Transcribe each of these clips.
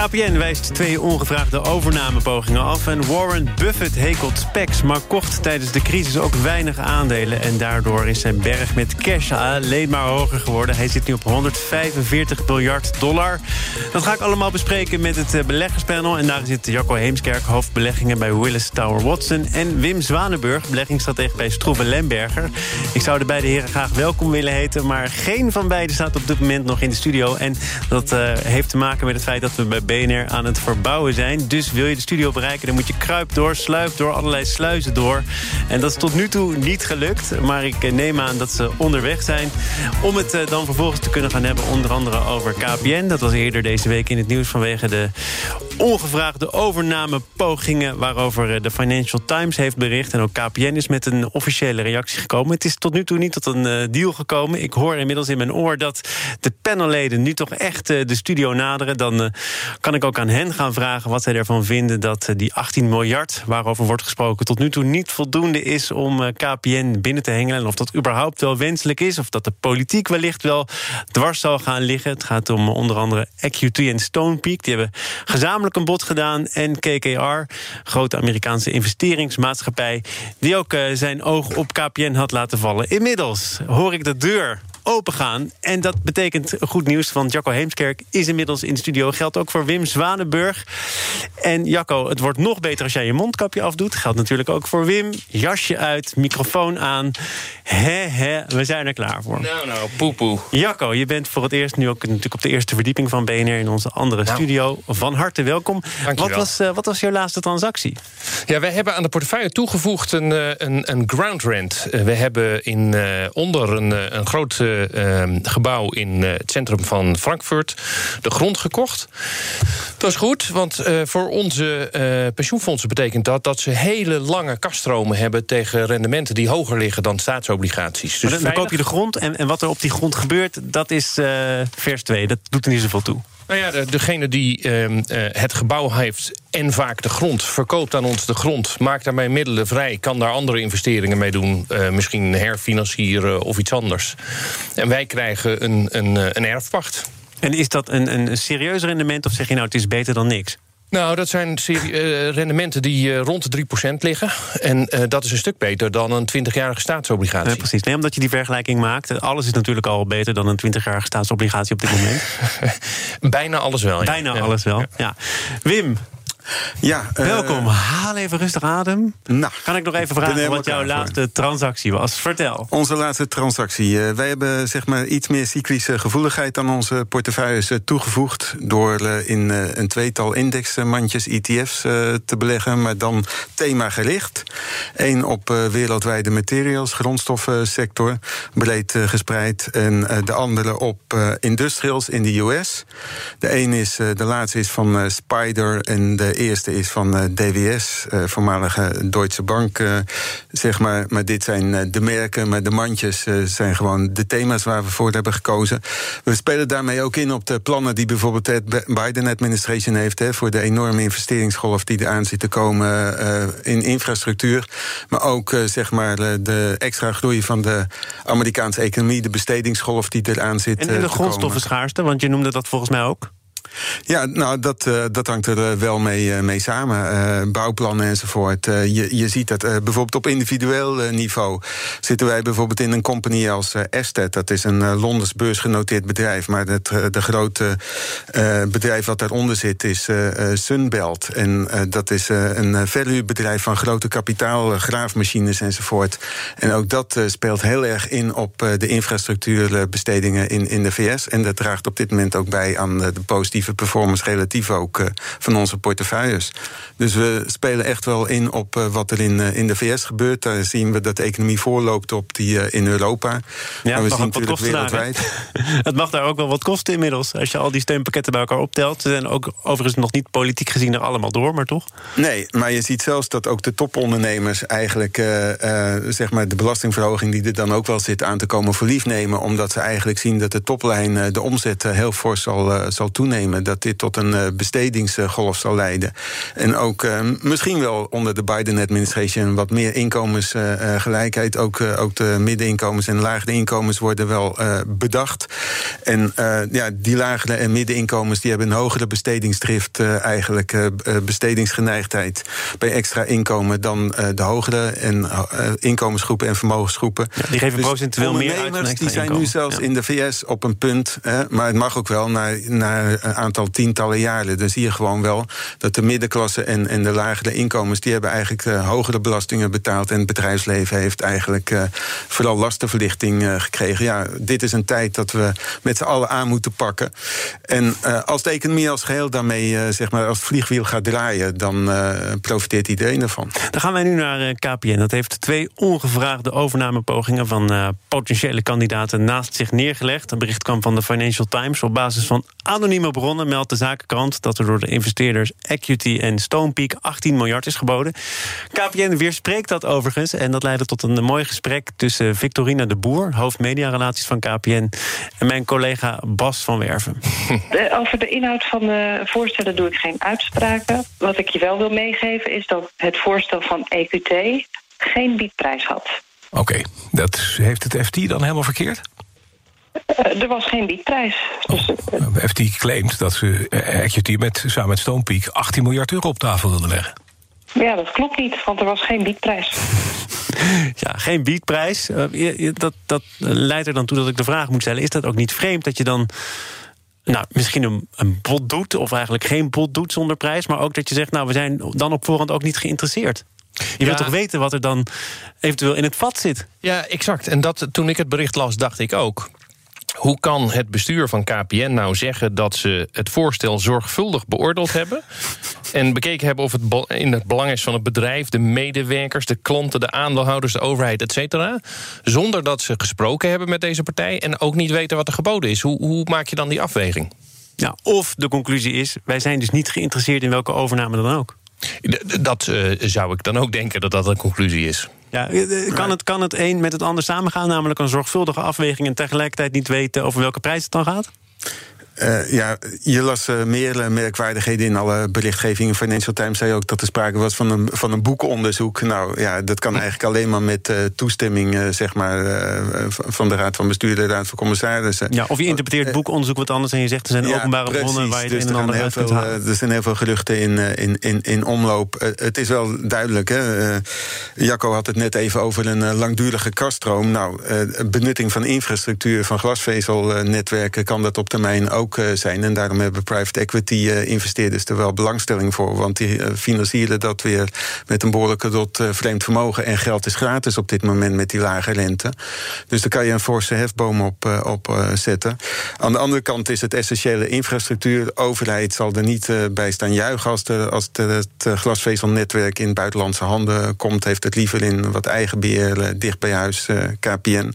KPN wijst twee ongevraagde overnamepogingen af... en Warren Buffett hekelt specs, maar kocht tijdens de crisis ook weinig aandelen... en daardoor is zijn berg met cash alleen maar hoger geworden. Hij zit nu op 145 miljard dollar. Dat ga ik allemaal bespreken met het eh, beleggerspanel... en daar zit Jacco Heemskerk, hoofdbeleggingen bij Willis Tower Watson... en Wim Zwanenburg, beleggingsstratege bij Stroeven Lemberger. Ik zou de beide heren graag welkom willen heten... maar geen van beiden staat op dit moment nog in de studio. En dat uh, heeft te maken met het feit dat we bij BNR aan het verbouwen zijn. Dus wil je de studio bereiken, dan moet je kruip door, sluip door, allerlei sluizen door. En dat is tot nu toe niet gelukt. Maar ik eh, neem aan dat ze onderweg zijn. Om het eh, dan vervolgens te kunnen gaan hebben, onder andere over KPN. Dat was eerder deze week in het nieuws vanwege de ongevraagde overnamepogingen... waarover eh, de Financial Times heeft bericht. En ook KPN is met een officiële reactie gekomen. Het is tot nu toe niet tot een deal gekomen. Ik hoor inmiddels in mijn oor dat de panelleden nu toch echt de studio naderen. Dan kan ik ook aan hen gaan vragen wat zij ervan vinden... dat eh, die 18 miljard waarover wordt gesproken tot nu toe niet voldoende is... om eh, KPN binnen te hengelen. En of dat überhaupt wel wenselijk is. Of dat de politiek wellicht wel dwars zal gaan liggen. Het gaat om onder andere EQT en Stonepeak. Die hebben gezamenlijk een bod gedaan. En KKR, grote Amerikaanse investeringsmaatschappij... die ook eh, zijn oog op KPN had laten vallen. Inmiddels hoor ik de deur opengaan. En dat betekent goed nieuws, want Jacco Heemskerk is inmiddels in de studio. Geldt ook voor Wim Zwanenburg. En Jacco, het wordt nog beter als jij je mondkapje afdoet. Geldt natuurlijk ook voor Wim. Jasje uit, microfoon aan. He, he, we zijn er klaar voor. Nou, nou, poepoe. Jacco, je bent voor het eerst nu ook natuurlijk op de eerste verdieping van BNR... in onze andere nou. studio. Van harte welkom. Wat was, uh, wat was jouw laatste transactie? Ja, wij hebben aan de portefeuille toegevoegd een, eh, een, een ground rent. Uh, we hebben in, uh, onder een, een groot Ehm, gebouw in eh, het centrum van Frankfurt de grond gekocht. Dat is goed, want eh, voor onze pensioenfondsen betekent dat... dat ze hele lange kaststromen hebben tegen rendementen... die hoger liggen dan staatsobligaties. Dus dan, dan koop je de grond en, en wat er op die grond gebeurt... dat is vers 2, dat doet er niet zoveel toe. Nou ja, degene die uh, het gebouw heeft en vaak de grond... verkoopt aan ons de grond, maakt daarmee middelen vrij... kan daar andere investeringen mee doen, uh, misschien herfinancieren of iets anders. En wij krijgen een, een, eh, een erfpacht. En is dat een, een serieus rendement of zeg je nou het is beter dan niks? Nou, dat zijn uh, rendementen die uh, rond de 3% liggen. En uh, dat is een stuk beter dan een 20-jarige staatsobligatie. Ja, precies. Nee, omdat je die vergelijking maakt. Alles is natuurlijk al beter dan een 20-jarige staatsobligatie op dit moment. Bijna alles wel. Ja. Bijna alles wel. Ja. Wim, ja, Welkom. Haal even rustig adem. Nou, kan ik nog even vragen wat jouw laatste transactie was? Vertel. Onze laatste transactie. Uh, wij hebben zeg maar, iets meer cyclische gevoeligheid aan onze portefeuilles uh, toegevoegd. Door uh, in een tweetal indexmandjes, ETF's, te beleggen. Maar dan thema gericht. Eén op wereldwijde materials, grondstoffensector. Breed gespreid. En de andere op industrials in de US. De een is, de laatste is van Spider en de eerste is van eh, DWS, eh, voormalige Deutsche Bank, zeg maar. Maar dit zijn de merken, maar de mandjes zijn gewoon de thema's waar we voor hebben gekozen. We spelen daarmee ook in op de plannen die bijvoorbeeld de Biden-administration heeft... Hè, voor de enorme investeringsgolf die eraan zit te komen in infrastructuur. Maar ook zeg maar de extra groei van de Amerikaanse economie... de bestedingsgolf die eraan zit En de grondstoffenschaarste, want je noemde dat volgens mij ook? Ja, nou, dat, uh, dat hangt er uh, wel mee, uh, mee samen. bouwplannen enzovoort. je, je ziet dat bijvoorbeeld op individueel niveau zitten wij bijvoorbeeld in een company als Estet. Dat is een Londens beursgenoteerd bedrijf. Maar het de grote bedrijf wat daaronder zit is Sunbelt. En dat is een verhuurbedrijf van grote kapitaal, graafmachines enzovoort. En ook dat speelt heel erg in op de infrastructuurbestedingen in, in de VS. En dat draagt op dit moment ook bij aan de positieve negatieve performance relatief ook van onze portefeuilles. Dus we spelen echt wel in op wat er in, in de VS gebeurt. Daar zien we dat de economie voorloopt op die in Europa. Ja, maar we zien natuurlijk wereldwijd. het mag daar ook wel wat kosten inmiddels. Als je al die steunpakketten bij elkaar optelt. Ze zijn ook overigens nog niet politiek gezien er allemaal door, maar toch? Nee, maar je ziet zelfs dat ook de topondernemers eigenlijk zeg maar de belastingverhoging die er dan ook wel zit aan te komen voor lief nemen. Omdat ze eigenlijk zien dat de toplijn, eh, de omzet eh, heel fors zal, eh, zal toenemen. Dat dit tot een bestedingsgolf zal leiden. En ook misschien wel onder de Biden-administration wat meer inkomensgelijkheid. ook, ook de middeninkomens en lagere inkomens worden wel bedacht. En ja, die lagere en middeninkomens die hebben een hogere bestedingsdrift, eigenlijk bestedingsgeneigdheid bij extra inkomen dan de hogere en inkomensgroepen en vermogensgroepen. die geven dus procentueel meer uit Die zijn nu zelfs in de VS op een punt, hè, maar het mag ook wel naar, naar aantal tientallen jaren. Dan zie je gewoon wel dat de middenklasse en, en de lagere inkomens, die hebben eigenlijk uh, hogere belastingen betaald. En het bedrijfsleven heeft eigenlijk uh, vooral lastenverlichting uh, gekregen. Ja, dit is een tijd dat we met z'n allen aan moeten pakken. En als de economie als geheel daarmee, zeg maar, als het vliegwiel gaat draaien, dan profiteert iedereen ervan. Dan gaan wij nu naar KPN. Dat heeft twee ongevraagde overnamepogingen van potentiële kandidaten naast zich neergelegd. Een bericht kwam van de Financial Times. Op basis van anonieme bronnen meldt de zakenkrant dat er door de investeerders Equity en Stonepeak 18 miljard is geboden. KPN weerspreekt dat overigens. En dat leidde tot een mooi gesprek tussen Victorina de Boer, hoofd mediarelaties van KPN, en mijn collega Bas van Werven. over de inhoud van de voorstellen doe ik geen uitspraken. Wat ik je wel wil meegeven is dat het voorstel van EQT geen biedprijs had. Oké, dat heeft het FT dan helemaal verkeerd? Uh, er was geen biedprijs. Dus, uh, oh, FT claimt dat ze uh, met, samen met Stonepeak 18 miljard euro op tafel wilden leggen. Ja, dat klopt niet, want er was geen biedprijs. ja, geen biedprijs. dat, dat leidt er dan toe dat ik de vraag moet stellen... is dat ook niet vreemd dat je dan nou, misschien een, een bod doet... of eigenlijk geen bod doet zonder prijs... maar ook dat je zegt, nou, we zijn dan op voorhand ook niet geïnteresseerd? Je wilt toch weten wat er dan eventueel in het vat zit? Ja, exact. En dat, toen ik het bericht las, dacht ik ook... Hoe kan het bestuur van KPN nou zeggen dat ze het voorstel zorgvuldig beoordeeld hebben? En bekeken hebben of het in het belang is van het bedrijf, de medewerkers, de klanten, de aandeelhouders, de overheid, et cetera. Zonder dat ze gesproken hebben met deze partij en ook niet weten wat er geboden is. Hoe, hoe maak je dan die afweging? Ja, of de conclusie is: wij zijn dus niet geïnteresseerd in welke overname dan ook. Dat uh, zou ik dan ook denken dat dat een conclusie is. Ja, eh, eh, kan, het, kan het een met het ander samengaan, namelijk een zorgvuldige afweging en tegelijkertijd niet weten over welke prijs het dan gaat? Uh, ja, je las uh, meer merkwaardigheden in alle berichtgevingen. Financial Times zei ook dat er sprake was van een, van een boekenonderzoek. Nou ja, dat kan eigenlijk alleen maar met uh, toestemming zeg maar, van de Raad van Bestuur, de Raad van Commissarissen. Ja, of je interpreteert boekenonderzoek wat anders en je zegt er zijn openbare bronnen waar je het dus een en ander uit kunt halen. Er zijn heel veel geruchten in, in, in, in omloop. het is wel duidelijk, hè. Jacco had het net even over een langdurige kaststroom. Nou, benutting van infrastructuur, van glasvezelnetwerken kan dat op termijn ook eh, zijn. En daarom hebben private equity eh, investeerders er wel belangstelling voor. Want die eh, financieren dat weer met een behoorlijke tot vreemd vermogen. En geld is gratis op dit moment met die lage rente. Dus daar kan je een forse hefboom op, op zetten. Aan de andere kant is het essentiële infrastructuur. De overheid zal er niet bij staan juichen als, de, als de, het glasvezelnetwerk in buitenlandse handen komt. Heeft het liever in wat eigen beheer dicht bij huis, KPN.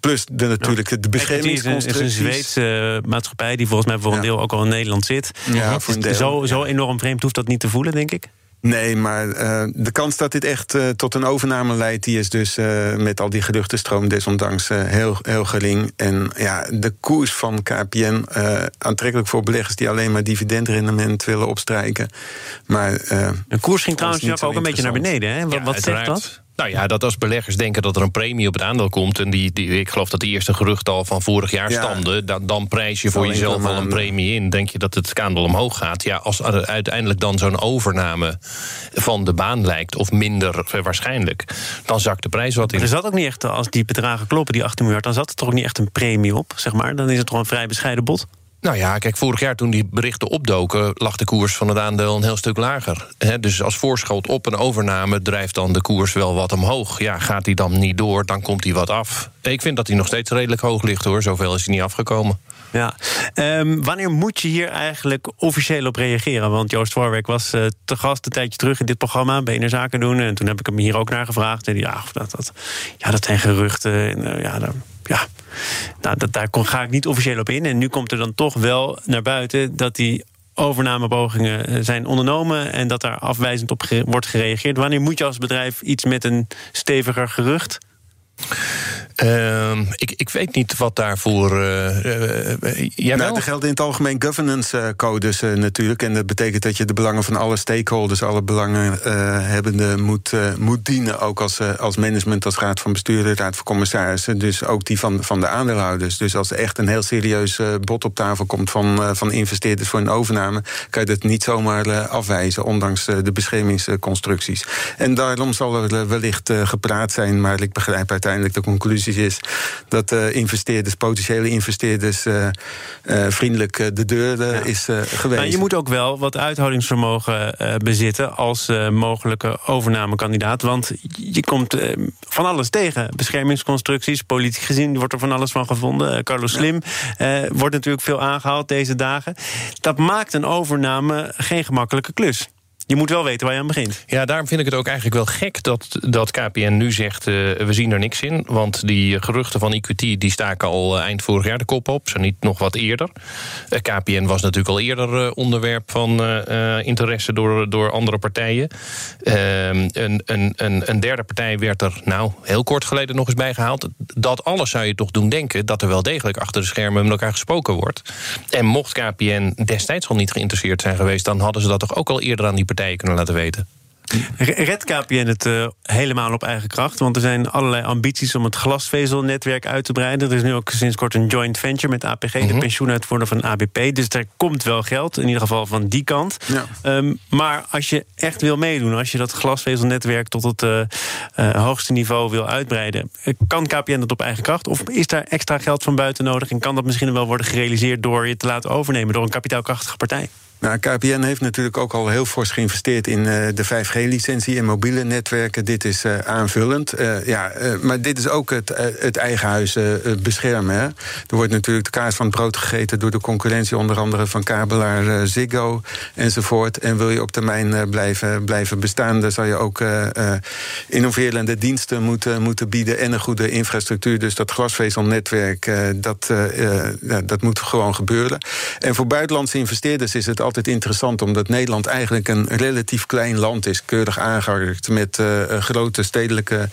Plus de, natuurlijk de beschermingsconstructies. Het is een Zweedse maatschappij die volgens mij voor een deel ook al in Nederland zit. Ja, voor een deel, zo, zo enorm vreemd hoeft dat niet te voelen, denk ik. Nee, maar uh, de kans dat dit echt uh, tot een overname leidt, die is dus uh, met al die geruchtenstroom desondanks heel, heel gering. En ja, de koers van KPN, aantrekkelijk voor beleggers die alleen maar dividendrendement willen opstrijken. Maar, de koers ging trouwens ook een beetje naar beneden. Hè? Wat, wat zegt dat? Nou ja, dat als beleggers denken dat er een premie op het aandeel komt... en die, die ik geloof dat de eerste geruchten al van vorig jaar ja. stamden... Dan, dan prijs je voor jezelf al een premie in. Denk je dat het aandeel omhoog gaat. Ja, als er uiteindelijk dan zo'n overname van de baan lijkt... of minder waarschijnlijk, dan zakt de prijs wat in. er zat ook niet echt, als die bedragen kloppen, die 18 miljard... dan zat er toch ook niet echt een premie op, zeg maar? Dan is het toch een vrij bescheiden bod? Nou ja, kijk, vorig jaar toen die berichten opdoken... lag de koers van het aandeel een heel stuk lager. dus als voorschot op een overname drijft dan de koers wel wat omhoog. Ja, gaat die dan niet door, dan komt hij wat af. Ik vind dat hij nog steeds redelijk hoog ligt, hoor. Zoveel is hij niet afgekomen. Ja. Um, wanneer moet je hier eigenlijk officieel op reageren? Want Joost Voorwerk was uh, te gast een tijdje terug in dit programma, BNR Zaken doen. En toen heb ik hem hier ook naar gevraagd. En ja, dat, dat, ja, dat zijn geruchten. En, uh, ja, daar, ja, nou, dat, daar ga ik niet officieel op in. En nu komt er dan toch wel naar buiten dat die overnamepogingen eh, zijn ondernomen en dat daar afwijzend op wordt gereageerd. Wanneer moet je als bedrijf iets met een steviger gerucht? Uh, ik, ik weet niet wat daarvoor. Uh, jij nou, er geldt in het algemeen governance codes natuurlijk. En dat betekent dat je de belangen van alle stakeholders, alle belangenhebbenden moet, moet dienen. Ook als, als management, als raad van bestuur, raad van commissarissen. Dus ook die van, van de aandeelhouders. Dus als er echt een heel serieus bod op tafel komt van, van investeerders voor een overname, kan je dat niet zomaar afwijzen, ondanks de beschermingsconstructies. En daarom zal er wellicht gepraat zijn, maar ik begrijp uiteindelijk de conclusie is dat uh, investeerders, potentiële investeerders, uh, uh, vriendelijk de deur is geweest. Maar je moet ook wel wat uithoudingsvermogen bezitten als mogelijke overnamekandidaat. Want je komt van alles tegen. Beschermingsconstructies, politiek gezien wordt er van alles van gevonden. Carlos Slim wordt natuurlijk veel aangehaald deze dagen. Dat maakt een overname geen gemakkelijke klus je moet wel weten waar je aan begint. Ja, daarom vind ik het ook eigenlijk wel gek dat, dat KPN nu zegt... Uh, we zien er niks in, want die geruchten van EQT... die staken al eh, eind vorig jaar de kop op, zo niet nog wat eerder. Eh, KPN was natuurlijk al eerder onderwerp van interesse door, door andere partijen. Ehm, een, een, een, een derde partij werd er nou heel kort geleden nog eens bijgehaald. Dat alles zou je toch doen denken... dat er wel degelijk achter de schermen met elkaar gesproken wordt. En mocht KPN destijds al niet geïnteresseerd zijn geweest... dan hadden ze dat toch ook al eerder aan die partij kunnen laten weten. Red KPN het uh, helemaal op eigen kracht? Want er zijn allerlei ambities om het glasvezelnetwerk uit te breiden. Er is nu ook sinds kort een joint venture met APG, de mhm. pensioenuitvoerder van ABP. Dus er komt wel geld, in ieder geval van die kant. Ja. Um, maar als je echt wil meedoen, als je dat glasvezelnetwerk tot het uh, uh, hoogste niveau wil uitbreiden, kan KPN dat op eigen kracht? Of is daar extra geld van buiten nodig? En kan dat misschien wel worden gerealiseerd door je te laten overnemen door een kapitaalkrachtige partij? Nou, KPN heeft natuurlijk ook al heel fors geïnvesteerd in uh, de 5G-licentie en mobiele netwerken. Dit is uh, aanvullend. Uh, ja, maar dit is ook het, het eigen huis beschermen. Er wordt natuurlijk de kaas van het brood gegeten door de concurrentie, onder andere van kabelaar Ziggo enzovoort. En wil je op termijn blijven, blijven bestaan, dan zal je ook innoverende diensten moeten, moeten bieden en een goede infrastructuur. Dus dat glasvezelnetwerk, dat, dat moet gewoon gebeuren. En voor buitenlandse investeerders is het altijd interessant, omdat Nederland eigenlijk een relatief klein land is, keurig aangeharkt met uh, grote stedelijke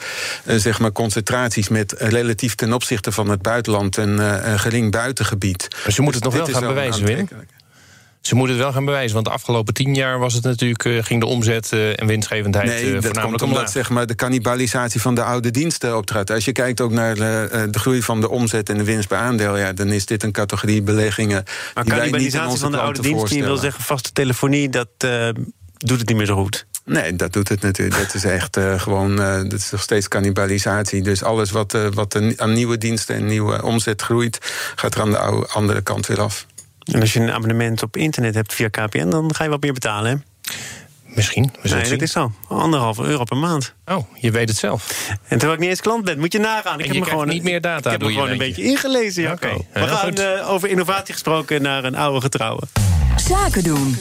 uh, zeg maar concentraties, met relatief ten opzichte van het buitenland een, gering buitengebied. Maar ze moeten het nog wel gaan bewijzen, Wim. Ze moeten het wel gaan bewijzen, want de afgelopen tien jaar was het natuurlijk, uh, ging de omzet uh, en winstgevendheid nee, uh, dat komt omdat zeg maar, de cannibalisatie van de oude diensten optrad. Als je kijkt ook naar de, de, groei van de omzet en de winst per aandeel, ja, dan is dit een categorie beleggingen. Maar die cannibalisatie van de oude diensten, je wil zeggen vaste telefonie, dat doet het niet meer zo goed. Nee, dat doet het natuurlijk. Dat is echt uh, gewoon, uh, dat is nog steeds cannibalisatie. Dus alles wat, uh, wat aan nieuwe diensten en nieuwe omzet groeit, gaat er aan de oude, andere kant weer af. En als je een abonnement op internet hebt via KPN, dan ga je wat meer betalen, hè? Misschien. We nee, dat is zo. Anderhalve euro per maand. Oh, je weet het zelf. En terwijl ik niet eens klant ben, moet je nagaan. Ik heb me gewoon niet meer data. Ik heb me gewoon een beetje ingelezen, ja. Okay. We gaan uh, over innovatie gesproken naar een oude getrouwe. Zaken doen.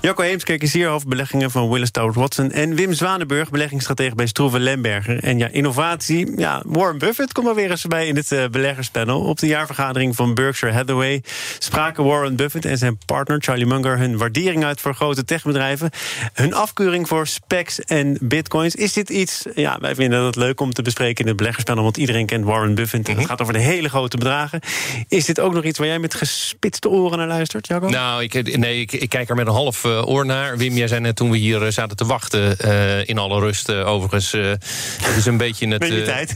Jacco Heemskerk is hier, hoofdbeleggingen van Willis Towers Watson. En Wim Zwanenburg, beleggingsstratege bij Stroeven Lemberger. En ja, innovatie. Ja, Warren Buffett komt maar weer eens bij in het uh, beleggerspanel. Op de jaarvergadering van Berkshire Hathaway spraken Warren Buffett en zijn partner Charlie Munger hun waardering uit voor grote techbedrijven. Hun afkeuring voor specs en bitcoins. Is dit iets, ja, wij vinden het leuk om te bespreken in het beleggerspanel, want iedereen kent Warren Buffett. En het mhm. gaat over de hele grote bedragen. Is dit ook nog iets waar jij met gespitste oren naar luistert, Jacco? Nou, ik, nee, ik, ik kijk er met een half uh, oor naar. Wim, jij zei net toen we hier eh, zaten te wachten, uh, in alle rust uh, overigens. het is een beetje het...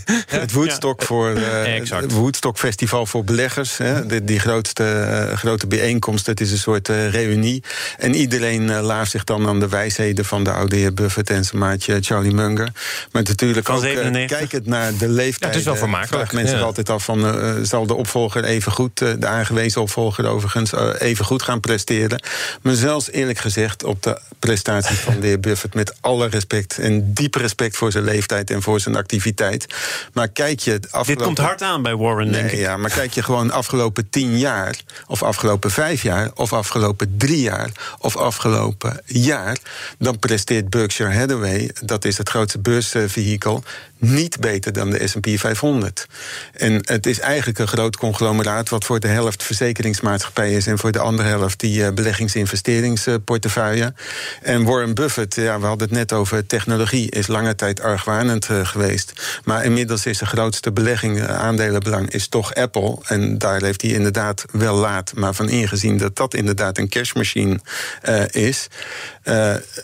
Het Woodstock, ja. voor, het Woodstock Festival voor beleggers. Hè, die, die grootste, grote bijeenkomst, het is een soort reunie. En iedereen laat zich dan aan de wijsheden van de oude heer Buffett en zijn maatje Charlie Munger. Maar natuurlijk van ook kijkend naar de leeftijd. Ja, het is wel vermakelijk. Vraagt mensen altijd af van, zal de opvolger even goed, de aangewezen opvolger overigens, even goed gaan presteren. Maar zelfs eerlijk gezegd op de prestatie van de heer Buffett. Met alle respect en diep respect voor zijn leeftijd en voor zijn activiteit. Maar kijk je. Afgelopen... Dit komt hard aan bij Warren, denk ik. Ja, maar kijk je gewoon afgelopen tien jaar, of afgelopen vijf jaar, of afgelopen drie jaar, of afgelopen jaar. dan presteert Berkshire Hathaway, dat is het grootste beursvehikel, niet beter dan de SP 500. En het is eigenlijk een groot conglomeraat... wat voor de helft verzekeringsmaatschappij is... en voor de andere helft die uh, beleggingsinvesteringsportefeuille. En Warren Buffett, ja, we hadden het net over technologie... is lange tijd argwanend uh, geweest. Maar inmiddels is de grootste belegging, uh, aandelenbelang... is toch Apple. En daar heeft hij inderdaad wel laat... maar van ingezien dat dat inderdaad een cashmachine is.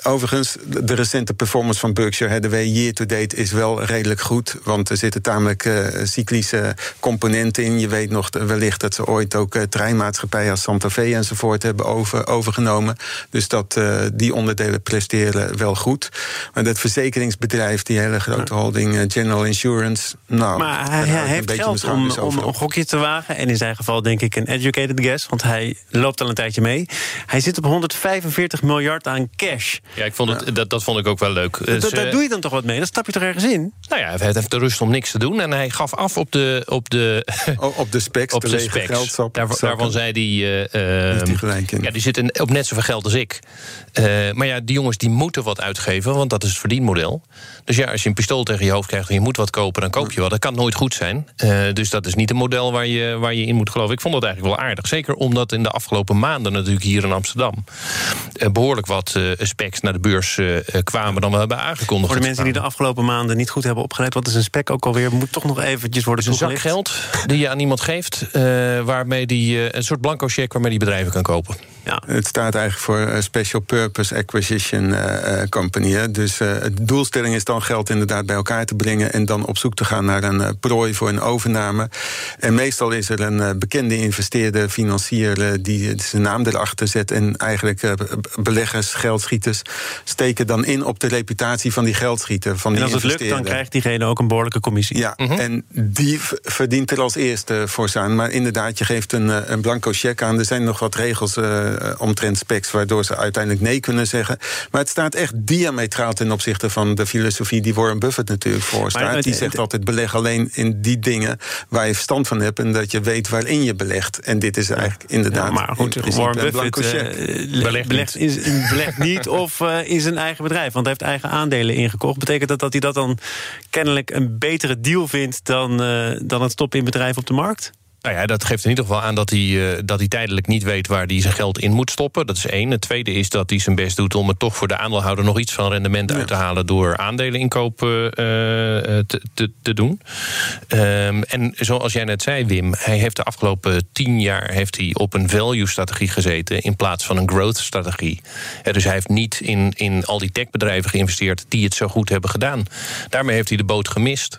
overigens, de recente performance van Berkshire Hathaway... year-to-date is wel redelijk goed. Want er zitten tamelijk uh, cyclische componenten in. Je weet nog wellicht dat ze ooit ook uh, treinmaatschappijen als Santa Fe enzovoort hebben over, overgenomen. Dus dat uh, die onderdelen presteren wel goed. Maar dat verzekeringsbedrijf, die hele grote holding General Insurance. Nou, maar hij, hij heeft geld om, om een gokje te wagen. En in zijn geval denk ik een educated guess. Want hij loopt al een tijdje mee. Hij zit op 145 miljard aan cash. Ja, ik vond het, ja. dat, dat vond ik ook wel leuk. Dus, dat, daar doe je dan toch wat mee? Dat stap je toch ergens in? Nou ja, hij heeft de rust om niks te doen. En hij gaf af op de... Op de, oh, op de specs, op de, de specs. Daar, daarvan zei hij... Uh, die gelijk in. Ja, die zitten op net zoveel geld als ik. Uh, maar ja, die jongens die moeten wat uitgeven, want dat is het verdienmodel. Dus ja, als je een pistool tegen je hoofd krijgt en je moet wat kopen, dan koop je wat. Dat kan nooit goed zijn. Uh, dus dat is niet een model waar je, waar je in moet geloven. Ik vond dat eigenlijk wel aardig. Zeker omdat in de afgelopen maanden natuurlijk hier in Amsterdam... behoorlijk wat specs naar de beurs kwamen dan we hebben aangekondigd. Voor de mensen die de afgelopen maanden niet goed hebben opgelet... wat is een spec ook alweer? Moet toch nog eventjes worden Een zak geld die je aan iemand geeft... Waarmee die, een soort blanco cheque waarmee die bedrijven kan kopen. Ja. Het staat eigenlijk voor uh, Special Purpose Acquisition Company. Hè. Dus de doelstelling is dan geld inderdaad bij elkaar te brengen... en dan op zoek te gaan naar een prooi voor een overname. En meestal is er een bekende investeerder, financier... die zijn naam erachter zet en eigenlijk beleggers, geldschieters... steken dan in op de reputatie van die geldschieter. Van die en als het lukt, dan krijgt diegene ook een behoorlijke commissie. Ja, mm -hmm. en die verdient er als eerste voor zijn. Maar inderdaad, je geeft een, een blanco cheque aan. Er zijn nog wat regels uh, omtrent specs... waardoor ze uiteindelijk nee kunnen zeggen. Maar het staat echt diametraal ten opzichte van de filosofie... die Warren Buffett natuurlijk voor staat. Maar, die zegt het, altijd, beleg alleen in die dingen... waar je verstand van hebt en dat je weet waarin je belegt. En dit is eigenlijk inderdaad... Ja, maar goed, Warren Buffett uh, belegt, belegt, in, belegt niet of uh, in zijn eigen bedrijf. Want hij heeft eigen aandelen ingekocht. Betekent dat dat hij dat dan kennelijk een betere deal vindt... dan, uh, dan het stoppen in bedrijven op de markt? Nou ja, dat geeft in ieder geval aan dat hij, uh, dat hij tijdelijk niet weet waar hij zijn geld in moet stoppen. Dat is één. Het tweede is dat hij zijn best doet om het toch voor de aandeelhouder nog iets van rendement ja. uit te halen door aandeleninkoop uh, te, te, te, doen. Um, en zoals jij net zei, Wim, hij heeft de afgelopen tien jaar heeft hij op een value-strategie gezeten in plaats van een growth-strategie. Dus hij heeft niet in, in al die techbedrijven geïnvesteerd die het zo goed hebben gedaan. Daarmee heeft hij de boot gemist.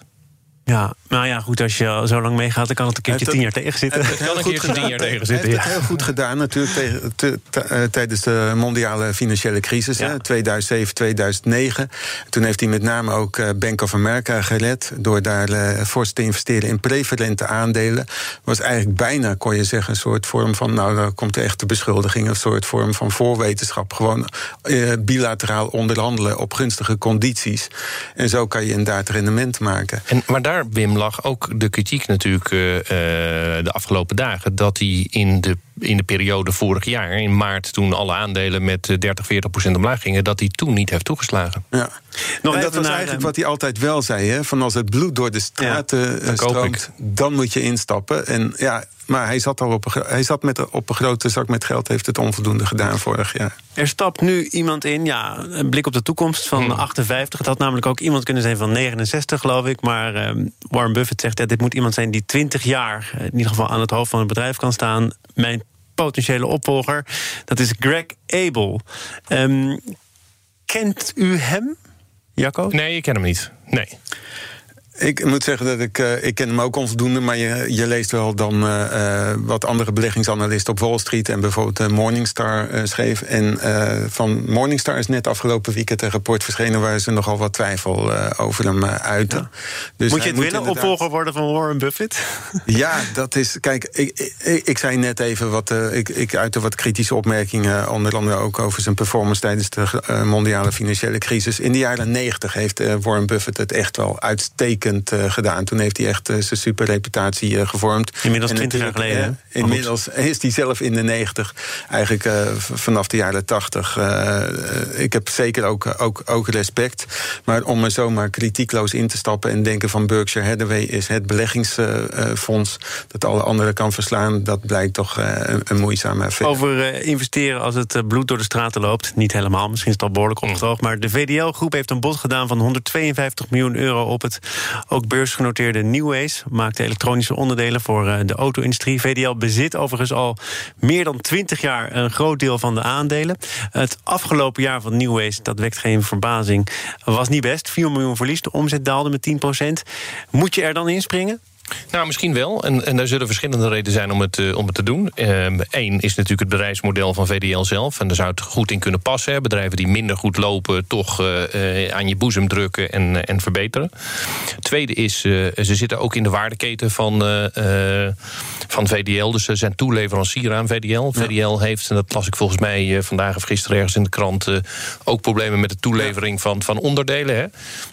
Ja, nou ja, goed, als je zo lang meegaat, dan kan het een keertje tien jaar tegen zitten. Het kan een keertje tien jaar tegen zitten. Hij heeft het heel goed gedaan natuurlijk te, te, tijdens de mondiale financiële crisis, ja. hè, 2007, 2009. Toen heeft hij met name ook Bank of America gered door daar uh, fors te investeren in preferente aandelen. Was eigenlijk bijna, kon je zeggen, een soort vorm van, nou, daar komt de echte beschuldiging, een soort vorm van voorwetenschap. Gewoon uh, bilateraal onderhandelen op gunstige condities. En zo kan je inderdaad rendement maken. En, maar daar Wim, lag ook de kritiek natuurlijk uh, de afgelopen dagen... dat hij in de, in de periode vorig jaar, in maart... toen alle aandelen met 30, 40 procent omlaag gingen... dat hij toen niet heeft toegeslagen. Ja. Nog en dat was eigenlijk wat hij altijd wel zei. Hè? Van als het bloed door de straten ja, stroomt, dan moet je instappen. En ja, maar hij zat al op een, hij zat met, op een grote zak met geld, heeft het onvoldoende gedaan vorig jaar. Er stapt nu iemand in, ja, een blik op de toekomst van hmm. 58. Het had namelijk ook iemand kunnen zijn van 69, geloof ik. Maar uh, Warren Buffett zegt, ja, dit moet iemand zijn die 20 jaar... in ieder geval aan het hoofd van het bedrijf kan staan. Mijn potentiële opvolger, dat is Greg Abel. Um, kent u hem, Jacco? Nee, ik ken hem niet. Nee. Ik moet zeggen dat ik, uh, ik ken hem ook onvoldoende, maar je, je leest wel dan uh, wat andere beleggingsanalisten op Wall Street en bijvoorbeeld Morningstar schreef. En van Morningstar is net afgelopen weekend een rapport verschenen waar ze nogal wat twijfel over hem uiten. Dus moet je het willen opvolger worden van Warren Buffett? Ja, dat is. Kijk, ik, ik, ik zei net even wat. ik, ik uitte wat kritische opmerkingen, onder andere ook over zijn performance tijdens de mondiale financiële crisis. In de jaren negentig heeft Warren Buffett het echt wel uitstekend uh, gedaan. Toen heeft hij echt uh, zijn superreputatie uh, gevormd. Inmiddels twintig jaar geleden. inmiddels is hij zelf in de negentig, eigenlijk vanaf de jaren tachtig. ik heb zeker ook, ook, ook respect. Maar om er zomaar kritiekloos in te stappen en denken van Berkshire Hathaway is het beleggingsfonds dat alle anderen kan verslaan, dat blijkt toch een, een moeizame affaire. Over investeren als het bloed door de straten loopt, niet helemaal, misschien is het al behoorlijk opgedroogd. Maar de VDL-groep heeft een bod gedaan van 152 miljoen euro op het ook beursgenoteerde Newways maakt elektronische onderdelen voor eh, de auto-industrie. VDL bezit overigens al meer dan 20 jaar een groot deel van de aandelen. Het afgelopen jaar van Newways, dat wekt geen verbazing, was niet best. 4 miljoen verlies, de omzet daalde met 10% Moet je er dan inspringen? Nou, misschien wel. En, en daar zullen verschillende redenen zijn om het, uh, om het te doen. Eén ehm, is natuurlijk het bedrijfsmodel van VDL zelf. En daar zou het goed in kunnen passen. Hè. Bedrijven die minder goed lopen, toch uh, aan je boezem drukken en, en verbeteren. Tweede is, ze zitten ook in de waardeketen van, van VDL. Dus ze zijn toeleverancier aan VDL. VDL heeft, en dat las ik volgens mij vandaag of gisteren ergens in de krant... ook problemen met de toelevering van, van onderdelen. Hè.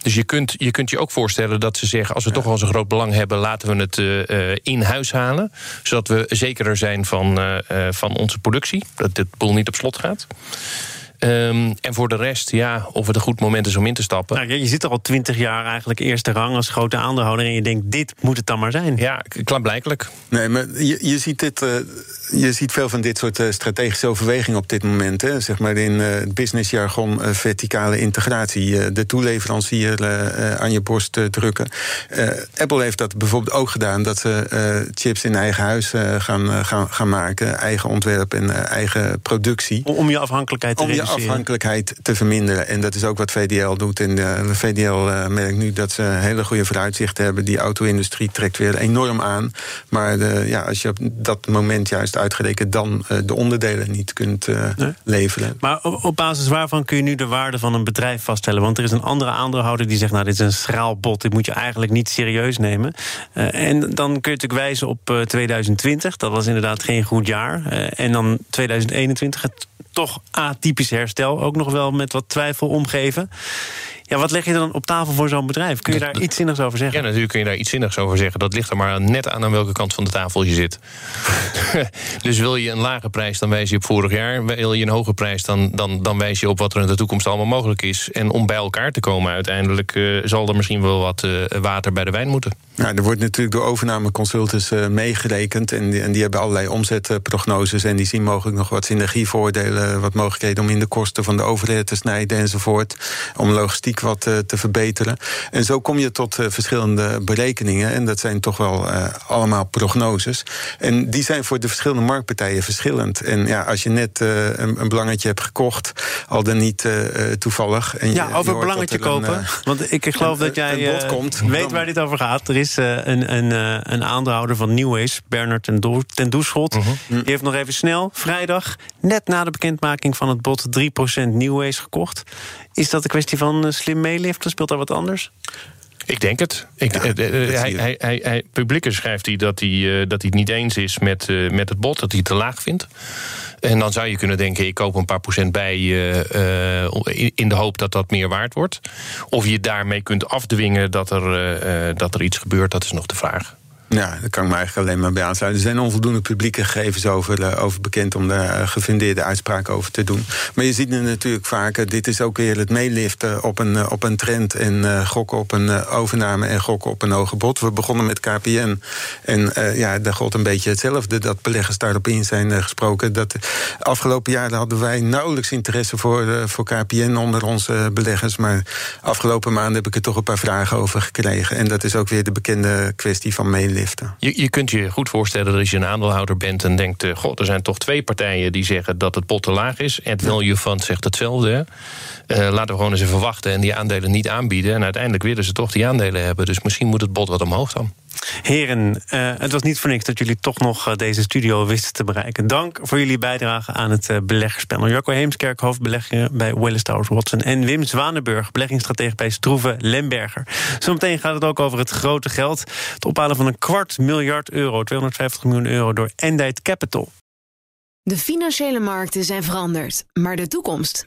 Dus je kunt, je kunt je ook voorstellen dat ze zeggen... als we toch wel zo'n groot belang hebben... laten we het uh, in huis halen. Zodat we zekerder zijn van, uh, van onze productie. Dat dit boel niet op slot gaat. Um, en voor de rest, ja, of het een goed moment is om in te stappen. Nou, je zit er al twintig jaar eigenlijk eerste rang als grote aandeelhouder... en je denkt, dit moet het dan maar zijn. Ja, klaarblijkelijk. Nee, maar je, je ziet dit... Uh, je ziet veel van dit soort strategische overwegingen op dit moment. Hè. Zeg maar in uh, het businessjargon uh, verticale integratie. de toeleverancier aan je borst drukken. Apple heeft dat bijvoorbeeld ook gedaan... dat ze chips in eigen huis gaan, gaan, gaan maken. Eigen ontwerp en eigen productie. Om je afhankelijkheid te reduceren afhankelijkheid te verminderen. En dat is ook wat VDL doet. En de VDL uh, merkt nu dat ze hele goede vooruitzichten hebben. Die auto-industrie trekt weer enorm aan. Maar de, ja, als je op dat moment juist uitgerekend dan de onderdelen niet kunt nee. leveren. Maar op basis waarvan kun je nu de waarde van een bedrijf vaststellen? Want er is een andere aandeelhouder die zegt... nou, dit is een schraal bot, dit moet je eigenlijk niet serieus nemen. en dan kun je natuurlijk wijzen op 2020. Dat was inderdaad geen goed jaar. en dan 2021, het toch atypisch herstel ook nog wel met wat twijfel omgeven. Ja, wat leg je dan op tafel voor zo'n bedrijf? Kun je daar iets zinnigs over zeggen? Ja, natuurlijk kun je daar iets zinnigs over zeggen. Dat ligt er maar net aan aan welke kant van de tafel je zit. dus wil je een lage prijs, dan wijs je op vorig jaar. Wil je een hoge prijs, dan, dan, dan wijs je op wat er in de toekomst allemaal mogelijk is. En om bij elkaar te komen uiteindelijk... Uh, zal er misschien wel wat uh, water bij de wijn moeten. Ja, er wordt natuurlijk door overname consultants uh, meegerekend. En die, en die hebben allerlei omzetprognoses. En die zien mogelijk nog wat synergievoordelen. Wat mogelijkheden om in de kosten van de overheid te snijden enzovoort. Om logistiek wat uh, te verbeteren. En zo kom je tot uh, verschillende berekeningen. En dat zijn toch wel allemaal prognoses. En die zijn voor de verschillende marktpartijen verschillend. En ja, als je net een, een, belangetje hebt gekocht, al dan niet toevallig. En ja, over belangetje kopen. Een, Want ik geloof dat jij komt, weet waar dit over gaat. Er is uh, een, een, uh, een aandeelhouder van Newways, Bernard ten, Do ten Doeschot. Uh -huh. Die heeft nog even snel, vrijdag, net na de bekendmaking van het bod... 3% Newways gekocht. Is dat een kwestie van uh, slim meeliften? Speelt daar wat anders? Ik denk het. Ik, ja, hij, hij, hij, hij, publiek schrijft hij dat hij, dat hij het niet eens is met, met het bod, dat hij het te laag vindt. En dan zou je kunnen denken, ik koop een paar procent bij uh, in de hoop dat dat meer waard wordt. Of je daarmee kunt afdwingen dat er, uh, dat er iets gebeurt, dat is nog de vraag. Ja, daar kan ik me eigenlijk alleen maar bij aansluiten. Er zijn onvoldoende publieke gegevens over, uh, over bekend om daar gefundeerde uitspraken over te doen. Maar je ziet het natuurlijk vaker, dit is ook weer het meeliften op een, op een trend en gokken op een overname en gokken op een hoge bod. We begonnen met KPN en ja, daar gold een beetje hetzelfde. Dat beleggers daarop in zijn gesproken. Dat afgelopen jaar hadden wij nauwelijks interesse voor, voor KPN onder onze beleggers. Maar afgelopen maanden heb ik er toch een paar vragen over gekregen. En dat is ook weer de bekende kwestie van meeliften Je, je kunt je goed voorstellen dat als je een aandeelhouder bent en denkt: uh, God, er zijn toch twee partijen die zeggen dat het pot te laag is. Ed Value Fund zegt hetzelfde. Uh, laten we gewoon eens even wachten en die aandelen niet aanbieden. En uiteindelijk willen ze toch die aandelen hebben. Dus misschien moet het bod wat omhoog dan. Heren, uh, het was niet voor niks dat jullie toch nog uh, deze studio wisten te bereiken. Dank voor jullie bijdrage aan het uh, beleggerspanel. Jacco Heemskerk, hoofdbeleggingen bij Willis Towers Watson... en Wim Zwanenburg, beleggingsstratege bij Stroeven Lemberger. Zometeen gaat het ook over het grote geld. Het ophalen van een kwart miljard euro, 250 miljoen euro... door Endite Capital. De financiële markten zijn veranderd, maar de toekomst,